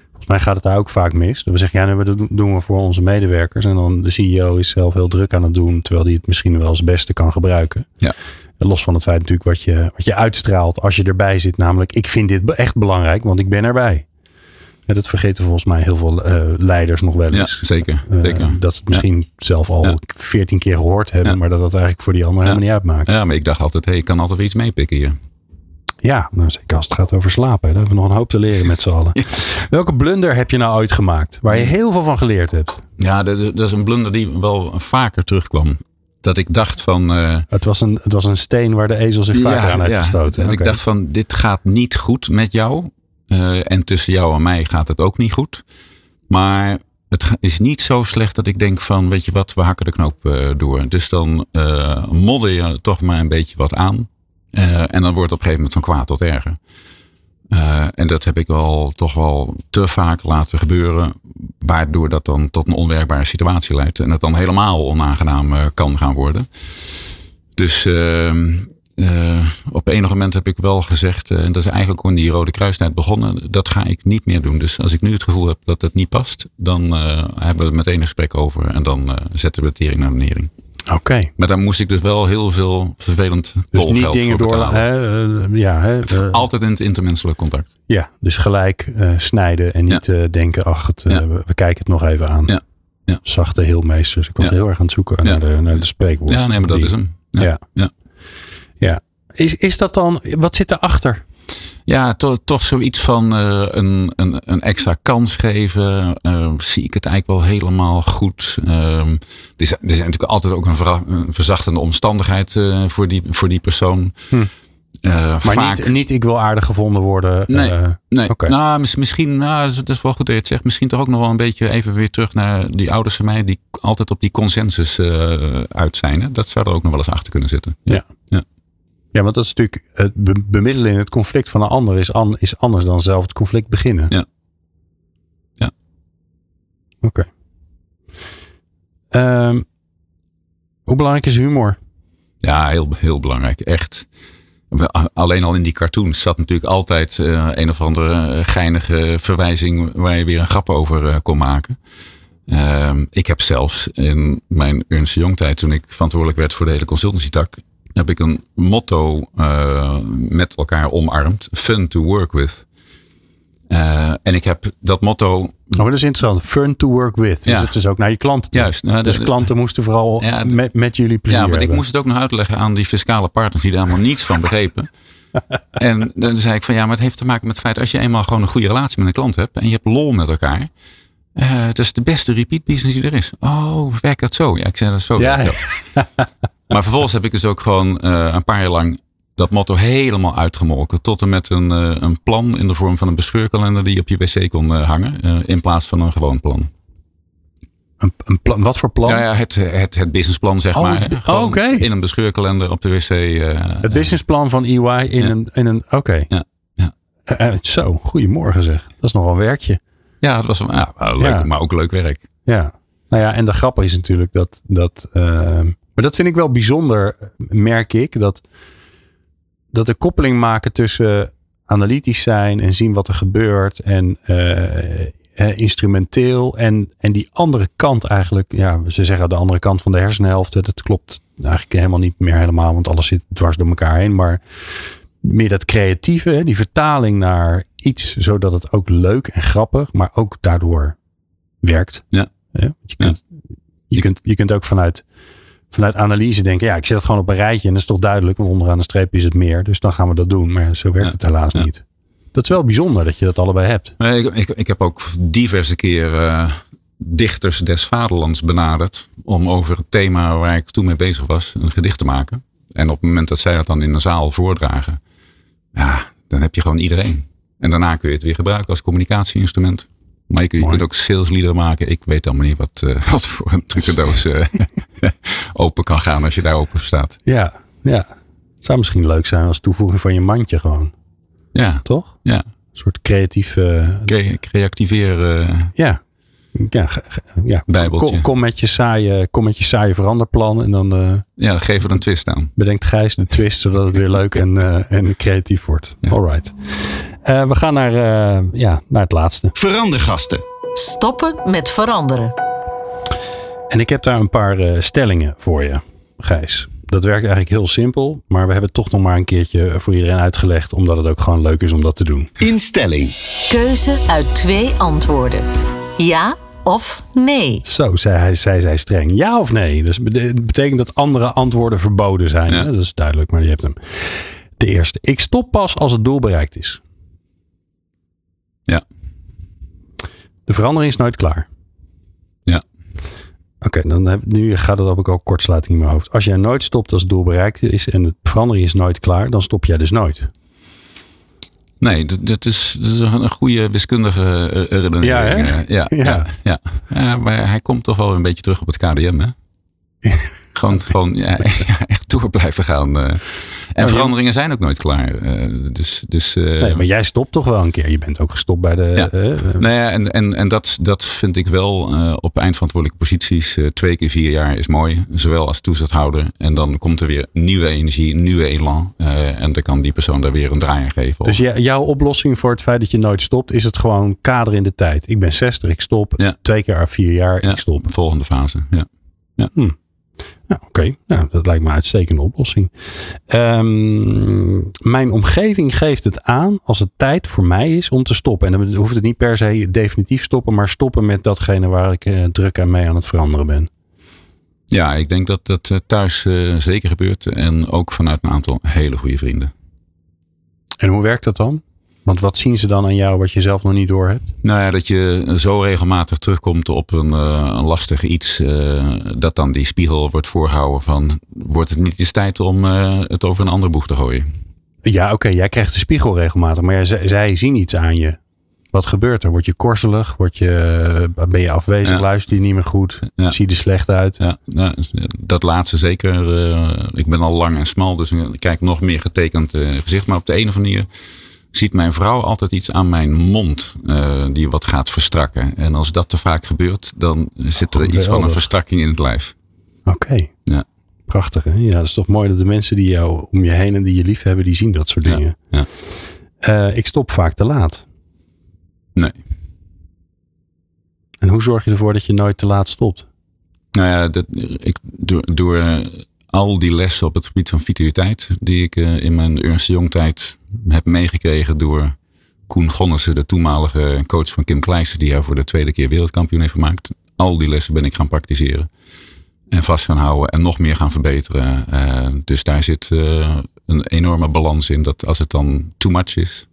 [SPEAKER 1] Volgens mij gaat het daar ook vaak mis. we zeggen, ja, dat doen we voor onze medewerkers. En dan de CEO is zelf heel druk aan het doen, terwijl hij het misschien wel als beste kan gebruiken.
[SPEAKER 2] Ja.
[SPEAKER 1] Los van het feit natuurlijk wat je, wat je uitstraalt als je erbij zit. Namelijk, ik vind dit echt belangrijk, want ik ben erbij. En dat vergeten volgens mij heel veel uh, leiders nog wel eens.
[SPEAKER 2] Ja, zeker. Uh, zeker.
[SPEAKER 1] Dat ze het misschien ja. zelf al veertien keer gehoord hebben, maar dat dat eigenlijk voor die anderen helemaal niet uitmaakt.
[SPEAKER 2] Ja, maar ik dacht altijd, hey, ik kan altijd weer iets meepikken hier.
[SPEAKER 1] Ja, nou zeker als het gaat over slapen. Daar hebben we nog een hoop te leren met z'n allen. [LAUGHS] Welke blunder heb je nou ooit gemaakt? Waar je heel veel van geleerd hebt?
[SPEAKER 2] Ja, dat, dat is een blunder die wel vaker terugkwam dat ik dacht van. Uh,
[SPEAKER 1] het, was een, het was een steen waar de ezel zich vaak ja, aan heeft ja. gestoten.
[SPEAKER 2] En okay. ik dacht van: dit gaat niet goed met jou. Uh, en tussen jou en mij gaat het ook niet goed. Maar het is niet zo slecht dat ik denk van: weet je wat, we hakken de knoop uh, door. Dus dan modder je toch maar een beetje wat aan. en dan wordt het op een gegeven moment van kwaad tot erger. Uh, en dat heb ik wel toch wel te vaak laten gebeuren. Waardoor dat dan tot een onwerkbare situatie leidt. En het dan helemaal onaangenaam uh, kan gaan worden. Dus uh, op enig moment heb ik wel gezegd. en dat is eigenlijk in die Rode Kruistijd begonnen. Dat ga ik niet meer doen. Dus als ik nu het gevoel heb dat het niet past. Dan hebben we het meteen een gesprek over. En dan zetten we de tering naar de nering.
[SPEAKER 1] Oké. Okay.
[SPEAKER 2] Maar daar moest ik dus wel heel veel vervelend
[SPEAKER 1] dus niet dingen door. Hè, uh, ja, hè,
[SPEAKER 2] uh, Altijd in het intermenselijk contact.
[SPEAKER 1] Ja, dus gelijk uh, snijden en niet ja. denken, ach, het, ja. we, we, kijken het nog even aan.
[SPEAKER 2] Ja. Ja.
[SPEAKER 1] Zachte heelmeesters. Ik was heel erg aan het zoeken naar, de, naar de spreekwoorden.
[SPEAKER 2] Ja, nee, maar dat die, is hem.
[SPEAKER 1] Ja.
[SPEAKER 2] Ja.
[SPEAKER 1] ja. Is, is dat dan, wat zit erachter?
[SPEAKER 2] Ja, to, toch zoiets van uh, een, een, een extra kans geven. Uh, zie ik het eigenlijk wel helemaal goed. Uh, er, is, er is natuurlijk altijd ook een, ver, een verzachtende omstandigheid uh, voor, die, voor die persoon.
[SPEAKER 1] Hm. maar vaak... niet, niet ik wil aardig gevonden worden.
[SPEAKER 2] Nee, nee. Okay. nou misschien, nou, dat is wel goed dat je het zegt. Misschien toch ook nog wel een beetje even weer terug naar die ouders van mij. Die altijd op die consensus uit zijn. Hè? Dat zou er ook nog wel eens achter kunnen zitten.
[SPEAKER 1] Ja.
[SPEAKER 2] ja.
[SPEAKER 1] Ja, want dat is natuurlijk het bemiddelen in het conflict van een ander is, an, is anders dan zelf het conflict beginnen.
[SPEAKER 2] Ja. Ja.
[SPEAKER 1] Oké. Okay. Um, hoe belangrijk is humor?
[SPEAKER 2] Ja, heel, heel belangrijk. Echt. Alleen al in die cartoons zat natuurlijk altijd uh, een of andere geinige verwijzing waar je weer een grap over uh, kon maken. Uh, ik heb zelfs in mijn Ernst Jong tijd, toen ik verantwoordelijk werd voor de hele consultancy tak, heb ik een motto uh, met elkaar omarmd. Fun to work with. Uh, en ik heb dat motto.
[SPEAKER 1] Oh, maar dat is interessant. Fun to work with. Dus ja. het is ook naar je klanten. Toe.
[SPEAKER 2] Juist.
[SPEAKER 1] Nou, dus de, klanten moesten vooral ja, met, met jullie plezier.
[SPEAKER 2] Ja, maar
[SPEAKER 1] hebben.
[SPEAKER 2] ik moest het ook nog uitleggen aan die fiscale partners die daar helemaal niets van begrepen. [LAUGHS] en dan zei ik van ja, maar het heeft te maken met het feit als je eenmaal gewoon een goede relatie met een klant hebt en je hebt lol met elkaar. Uh, het is de beste repeat business die er is. Oh, werkt dat zo? Ja, ik zei dat zo.
[SPEAKER 1] Ja.
[SPEAKER 2] Maar vervolgens heb ik dus ook gewoon uh, een paar jaar lang dat motto helemaal uitgemolken. Tot en met een, uh, een plan in de vorm van een bescheurkalender die je op je wc kon uh, hangen. in plaats van een gewoon plan.
[SPEAKER 1] Een, een plan, wat voor plan?
[SPEAKER 2] Ja, ja het, het, het businessplan, zeg
[SPEAKER 1] Oh,
[SPEAKER 2] maar.
[SPEAKER 1] oh.
[SPEAKER 2] In een bescheurkalender op de wc. eh,
[SPEAKER 1] het businessplan van EY in
[SPEAKER 2] Ja.
[SPEAKER 1] een, in een oké.
[SPEAKER 2] Ja, ja.
[SPEAKER 1] Eh, eh, zo, goedemorgen zeg. Dat is nogal een werkje.
[SPEAKER 2] ja, dat was ja, leuk, maar ook leuk werk.
[SPEAKER 1] Ja. Nou ja, en de grap is natuurlijk dat. dat ehm, maar dat vind ik wel bijzonder, merk ik. Dat, dat de koppeling maken tussen analytisch zijn en zien wat er gebeurt. En eh, eh, instrumenteel. En, en die andere kant eigenlijk. Ja, ze zeggen de andere kant van de hersenhelft. Dat klopt eigenlijk helemaal niet meer helemaal. Want alles zit dwars door elkaar heen. Maar meer dat creatieve. Die vertaling naar iets zodat het ook leuk en grappig. Maar ook daardoor werkt.
[SPEAKER 2] Ja.
[SPEAKER 1] Want Je, kunt, je, kunt, je kunt ook vanuit, vanuit analyse denken, ja, ik zet het gewoon op een rijtje en dat is toch duidelijk, want onderaan de streep is het meer. Dus dan gaan we dat doen. Maar zo werkt
[SPEAKER 2] Ja.
[SPEAKER 1] het helaas
[SPEAKER 2] Ja.
[SPEAKER 1] niet. Dat is wel bijzonder dat je dat allebei hebt.
[SPEAKER 2] Nee, ik, ik, ik heb ook diverse keren eh, dichters des vaderlands benaderd. Om over het thema waar ik toen mee bezig was een gedicht te maken. En op het moment dat zij dat dan in een zaal voordragen. Ja, dan heb je gewoon iedereen. En daarna kun je het weer gebruiken als communicatieinstrument. Maar je, kunt ook saleslieder maken. Ik weet allemaal niet wat, eh, [LAUGHS] wat voor een trucendoos eh, [LAUGHS] open kan gaan als je daar open staat.
[SPEAKER 1] Ja, ja. Het zou misschien leuk zijn als toevoeging van je mandje gewoon,
[SPEAKER 2] Ja,
[SPEAKER 1] toch?
[SPEAKER 2] ja.
[SPEAKER 1] Een soort creatief, eh,
[SPEAKER 2] Cre- Creactiveren.
[SPEAKER 1] ja. Ja, ja.
[SPEAKER 2] Bijbeltje.
[SPEAKER 1] Kom, kom, met je saaie, kom met je saaie veranderplan en dan eh,
[SPEAKER 2] ja, dan geven we er een twist aan.
[SPEAKER 1] bedenkt Gijs de twist zodat het weer leuk en, eh, en creatief wordt. [LAUGHS]
[SPEAKER 2] Ja.
[SPEAKER 1] Alright. Eh, we gaan naar, eh, ja, naar het laatste.
[SPEAKER 3] Verandergasten.
[SPEAKER 4] Stoppen met veranderen.
[SPEAKER 1] En ik heb daar een paar eh, stellingen voor je, Gijs. Dat werkt eigenlijk heel simpel, maar we hebben het toch nog maar een keertje voor iedereen uitgelegd, omdat het ook gewoon leuk is om dat te doen.
[SPEAKER 3] Instelling.
[SPEAKER 4] Keuze uit twee antwoorden. Ja of nee.
[SPEAKER 1] Zo, zei hij, zei zij streng. Ja of nee? Dus het betekent dat andere antwoorden verboden zijn.
[SPEAKER 2] Ja.
[SPEAKER 1] Hè? Dat is duidelijk, maar je hebt hem. De eerste. Ik stop pas als het doel bereikt is.
[SPEAKER 2] Ja.
[SPEAKER 1] De verandering is nooit klaar. Oké, dan heb, nu gaat het op ook kortsluiting in mijn hoofd. Als jij nooit stopt als het doel bereikt is en de verandering is nooit klaar, dan stop jij dus nooit.
[SPEAKER 2] Nee, dat, dat, is, dat is een goede wiskundige eh, redenering.
[SPEAKER 1] Ja, hè?
[SPEAKER 2] eh, Ja,
[SPEAKER 1] Ja. [LAUGHS]
[SPEAKER 2] ja. Ja, ja. maar hij komt toch wel een beetje terug op het KDM, hè? [LAUGHS] gewoon gewoon [LAUGHS] echt door blijven gaan. En
[SPEAKER 1] je-
[SPEAKER 2] veranderingen zijn ook nooit klaar. eh, dus dus eh,
[SPEAKER 1] Nee, maar jij stopt toch wel een keer. Je bent ook gestopt bij de.
[SPEAKER 2] Ja.
[SPEAKER 1] eh,
[SPEAKER 2] Nou ja, en, en, en dat, dat vind ik wel op eindverantwoordelijke posities. twee keer vier jaar is mooi. Zowel als toezichthouder. En dan komt er weer nieuwe energie, nieuwe elan. en dan kan die persoon daar weer een draai aan geven.
[SPEAKER 1] Dus jij- jouw oplossing voor het feit dat je nooit stopt, is het gewoon kader in de tijd. Ik ben 60, ik stop.
[SPEAKER 2] Ja.
[SPEAKER 1] Twee keer vier jaar,
[SPEAKER 2] Ja,
[SPEAKER 1] ik stop.
[SPEAKER 2] Volgende fase. Ja.
[SPEAKER 1] Nou, Oké, nou, dat lijkt me een uitstekende oplossing. Ehm, mijn omgeving geeft het aan als het tijd voor mij is om te stoppen. En dan hoeft het niet per se definitief stoppen, maar stoppen met datgene waar ik eh, druk aan mee aan het veranderen ben.
[SPEAKER 2] Ja, ik denk dat dat eh, thuis eh, zeker gebeurt. En ook vanuit een aantal hele goede vrienden.
[SPEAKER 1] En hoe werkt dat dan? Want wat zien ze dan aan jou wat je zelf nog niet door hebt?
[SPEAKER 2] Nou ja, dat je zo regelmatig terugkomt op een, eh, een lastig iets. eh, dat dan die spiegel wordt voorgehouden van... Wordt het niet eens tijd om eh, het over een ander boeg te gooien?
[SPEAKER 1] Ja, oké, jij krijgt de spiegel regelmatig, maar zij, zij zien iets aan je. Wat gebeurt er? Word je korzelig? Word je, ben je afwezig?
[SPEAKER 2] Ja.
[SPEAKER 1] Luister je niet meer goed?
[SPEAKER 2] Ja.
[SPEAKER 1] Zie je er slecht uit?
[SPEAKER 2] Ja, nou, dat laatste zeker. ik ben al lang en smal, dus ik kijk nog meer getekend gezicht. Maar op de een of andere manier ziet mijn vrouw altijd iets aan mijn mond eh, die wat gaat verstrakken. En als dat te vaak gebeurt, dan zit er iets van een verstrakking in het lijf.
[SPEAKER 1] Oké.
[SPEAKER 2] Ja.
[SPEAKER 1] Prachtig, hè? Ja, dat is toch mooi dat de mensen die jou om je heen en die je lief hebben, die zien dat soort
[SPEAKER 2] Ja,
[SPEAKER 1] dingen.
[SPEAKER 2] ja.
[SPEAKER 1] Eh, ik stop vaak te laat.
[SPEAKER 2] Nee.
[SPEAKER 1] En hoe zorg je ervoor dat je nooit te laat stopt?
[SPEAKER 2] Nou ja, dat, ik, door, door eh, al die lessen op het gebied van vitaliteit, die ik eh, in mijn Ernst de Jong tijd heb meegekregen door Koen Gonnissen, de toenmalige coach van Kim Kleijsen, die haar voor de tweede keer wereldkampioen heeft gemaakt. Al die lessen ben ik gaan praktiseren. En vast gaan houden en nog meer gaan verbeteren. Eh, dus daar zit eh, een enorme balans in dat als het dan too much is,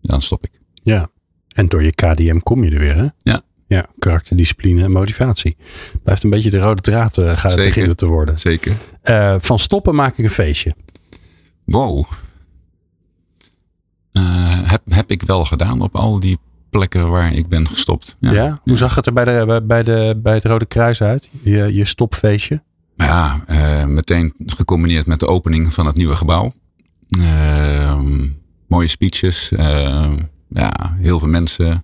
[SPEAKER 2] dan stop ik.
[SPEAKER 1] Ja. En door je KDM kom je er weer, hè?
[SPEAKER 2] Ja.
[SPEAKER 1] Ja, karakter, discipline en motivatie. Blijft een beetje de rode draad eh, gaat
[SPEAKER 2] Zeker.
[SPEAKER 1] beginnen te worden.
[SPEAKER 2] Zeker.
[SPEAKER 1] Eh, van stoppen maak ik een feestje.
[SPEAKER 2] Wow. Eh, heb, heb ik wel gedaan op al die plekken waar ik ben gestopt.
[SPEAKER 1] Ja, hoe zag het er bij, de, bij, de, bij het Rode Kruis uit? Je, je stopfeestje?
[SPEAKER 2] Ja, uh, meteen gecombineerd met de opening van het nieuwe gebouw. Uh, mooie speeches. Uh, ja, heel veel mensen.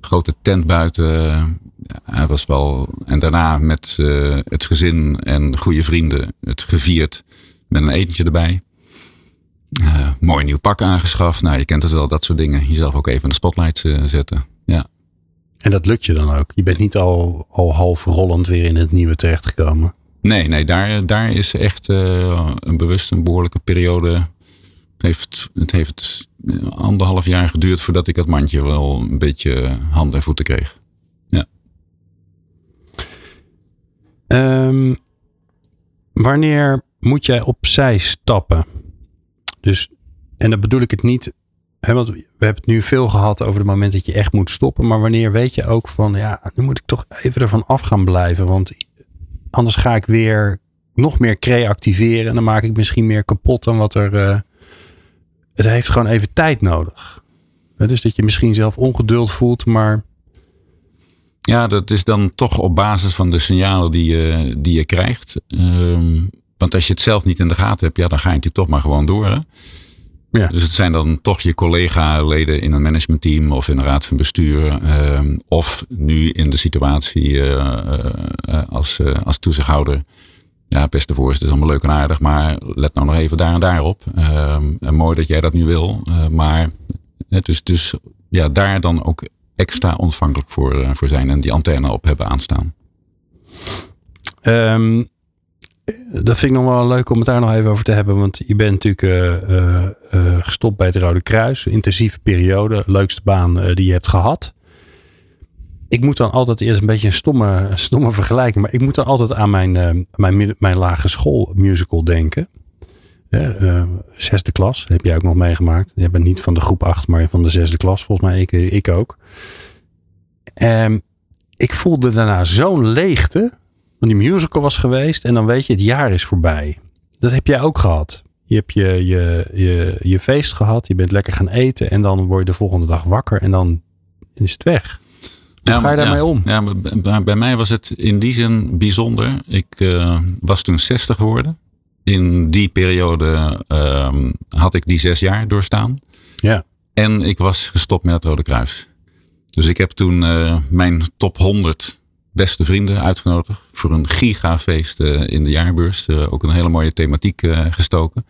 [SPEAKER 2] Grote tent buiten. Hij was wel. En daarna met het gezin en goede vrienden het gevierd. Met een etentje erbij. Uh, mooi nieuw pak aangeschaft. Nou, je kent het wel, dat soort dingen. Jezelf ook even in de spotlight uh, zetten. Ja.
[SPEAKER 1] En dat lukt je dan ook? Je bent niet al, al half rollend weer in het nieuwe terechtgekomen?
[SPEAKER 2] Nee, nee daar, daar is echt een bewust een behoorlijke periode. Het heeft, het heeft anderhalf jaar geduurd voordat ik het mandje wel een beetje handen en voeten kreeg. Ja.
[SPEAKER 1] Um, wanneer moet jij opzij stappen? Dus, en dan bedoel ik het niet, hè, want we hebben het nu veel gehad over het moment dat je echt moet stoppen. Maar wanneer weet je ook van, ja, nu moet ik toch even ervan af gaan blijven. Want anders ga ik weer nog meer creativeren. En dan maak ik misschien meer kapot dan wat er. Uh, het heeft gewoon even tijd nodig. Dus dat je misschien zelf ongeduld voelt, maar.
[SPEAKER 2] Ja, dat is dan toch op basis van de signalen die je, die je krijgt. Um, want als je het zelf niet in de gaten hebt, ja, dan ga je natuurlijk toch maar gewoon door. Hè? Ja. Dus het zijn dan toch je collega-leden in een managementteam of in een raad van bestuur. Uh, of nu in de situatie uh, uh, als, als toezichthouder. Ja, beste voorzitter, is allemaal leuk en aardig, maar let nou nog even daar en daar op. Ehm, mooi dat jij dat nu wil, maar dus, dus ja, daar dan ook extra ontvankelijk voor, voor zijn en die antenne op hebben aanstaan.
[SPEAKER 1] Um, dat vind ik nog wel leuk om het daar nog even over te hebben. Want je bent natuurlijk uh, gestopt bij het Rode Kruis. Intensieve periode. Leukste baan die je hebt gehad. Ik moet dan altijd eerst een beetje een stomme, stomme vergelijking. Maar ik moet dan altijd aan mijn, mijn, mijn lage school musical denken. zesde klas. heb jij ook nog meegemaakt. Je bent niet van de groep 8, maar van de zesde klas. Volgens mij ik, ik ook. En ik voelde daarna zo'n leegte want die musical was geweest en dan weet je, het jaar is voorbij. Dat heb jij ook gehad. Je hebt je, je, je, je feest gehad, je bent lekker gaan eten en dan word je de volgende dag wakker en dan is het weg. Hoe ga je daarmee om?
[SPEAKER 2] Ja, maar bij mij was het in die zin bijzonder. Ik uh, was toen 60 geworden. In die periode uh, had ik die zes jaar doorstaan.
[SPEAKER 1] Ja.
[SPEAKER 2] En ik was gestopt met het Rode Kruis. Dus ik heb toen uh, mijn top 100 beste vrienden uitgenodigd voor een gigafeest uh, in de jaarbeurs. Ook een hele mooie thematiek gestoken.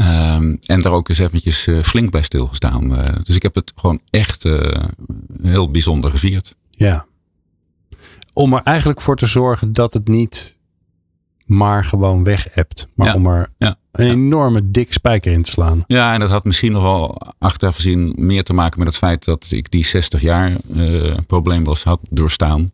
[SPEAKER 2] Um, en daar ook eens eventjes flink bij stilgestaan. dus ik heb het gewoon echt heel bijzonder gevierd.
[SPEAKER 1] Ja. Om er eigenlijk voor te zorgen dat het niet maar gewoon weg hebt. Maar
[SPEAKER 2] ja.
[SPEAKER 1] om er
[SPEAKER 2] ja.
[SPEAKER 1] een enorme dik spijker in te slaan.
[SPEAKER 2] Ja, en dat had misschien nog wel achteraf gezien meer te maken met het feit dat ik die 60 jaar uh, probleemloos had doorstaan.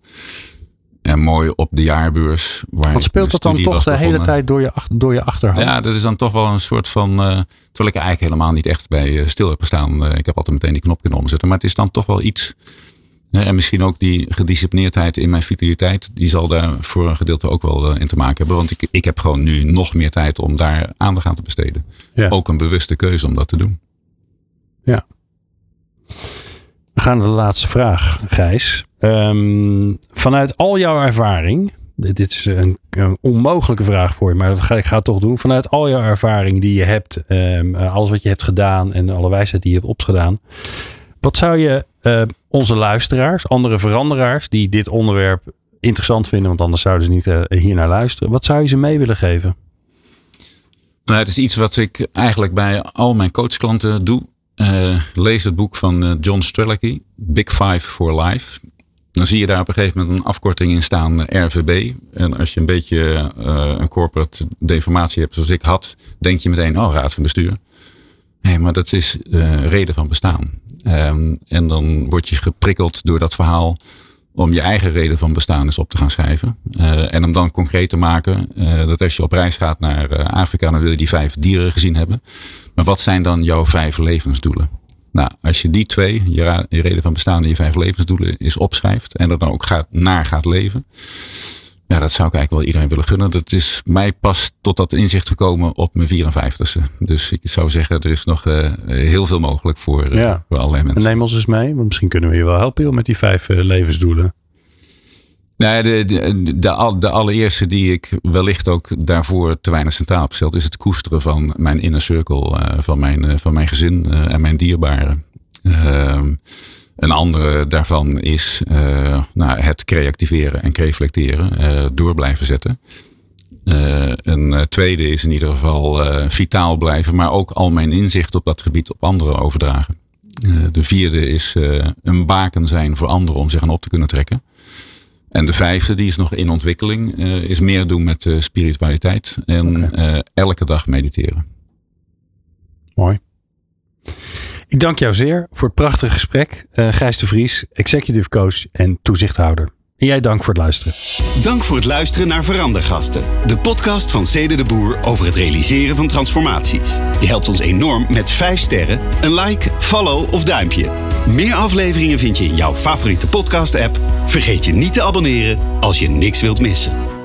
[SPEAKER 2] En mooi op de jaarbeurs. Waar
[SPEAKER 1] Wat speelt dat dan toch de hele tijd door je, door je achterhoofd?
[SPEAKER 2] Ja, dat is dan toch wel een soort van. Uh, terwijl ik er eigenlijk helemaal niet echt bij uh, stil heb gestaan. Uh, ik heb altijd meteen die knop kunnen omzetten. Maar het is dan toch wel iets. En misschien ook die gedisciplineerdheid in mijn vitaliteit. Die zal daar voor een gedeelte ook wel in te maken hebben. Want ik, ik heb gewoon nu nog meer tijd om daar aandacht aan te besteden.
[SPEAKER 1] Ja.
[SPEAKER 2] Ook een bewuste keuze om dat te doen.
[SPEAKER 1] Ja. Gaan de laatste vraag, Gijs. Um, vanuit al jouw ervaring. Dit is een, onmogelijke vraag voor je, maar dat ga ik ga toch doen. Vanuit al jouw ervaring die je hebt, um, alles wat je hebt gedaan en alle wijsheid die je hebt opgedaan. Wat zou je uh, onze luisteraars, andere veranderaars die dit onderwerp interessant vinden, want anders zouden ze niet uh, hier naar luisteren. Wat zou je ze mee willen geven?
[SPEAKER 2] Nou, het is iets wat ik eigenlijk bij al mijn coachklanten doe. Uh, lees het boek van John Strelicky, Big Five for Life. Dan zie je daar op een gegeven moment een afkorting in staan, RVB. En als je een beetje een corporate deformatie hebt zoals ik had, denk je meteen, oh, raad van bestuur. Nee, maar dat is reden van bestaan. Um, en dan word je geprikkeld door dat verhaal om je eigen reden van bestaan eens op te gaan schrijven. En om dan concreet te maken dat als je op reis gaat naar Afrika, dan wil je die vijf dieren gezien hebben. Maar wat zijn dan jouw vijf levensdoelen? Nou, als je die twee, je, je reden van bestaan en je vijf levensdoelen is opschrijft en er dan ook gaat, naar gaat leven. Ja, dat zou ik eigenlijk wel iedereen willen gunnen. Dat is mij pas tot dat inzicht gekomen op mijn 54ste. Dus ik zou zeggen, er is nog uh, heel veel mogelijk voor, uh,
[SPEAKER 1] Ja.
[SPEAKER 2] voor allerlei mensen.
[SPEAKER 1] En neem ons eens mee, want misschien kunnen we je wel helpen joh, met die vijf eh, levensdoelen.
[SPEAKER 2] Nee, de, de, de, al- de allereerste die ik wellicht ook daarvoor te weinig centraal heb is het koesteren van mijn inner circle, eh, van, mijn, eh, van mijn gezin eh, en mijn dierbaren. Ehm, een andere daarvan is nou, het creativeren en reflecteren, door blijven zetten. Een tweede is in ieder geval vitaal blijven, maar ook al mijn inzicht op dat gebied op anderen overdragen. De vierde is een baken zijn voor anderen om zich aan op te kunnen trekken. En de vijfde, die is nog in ontwikkeling, eh, is meer doen met eh, spiritualiteit en eh, elke dag mediteren.
[SPEAKER 1] Mooi. Ik dank jou zeer voor het prachtige gesprek. Gijs de Vries, executive coach en toezichthouder. Jij dank voor het luisteren.
[SPEAKER 3] Dank voor het luisteren naar Verandergasten. De podcast van Cede de Boer over het realiseren van transformaties. Je helpt ons enorm met 5 sterren, een like, follow of duimpje. Meer afleveringen vind je in jouw favoriete podcast app. Vergeet je niet te abonneren als je niks wilt missen.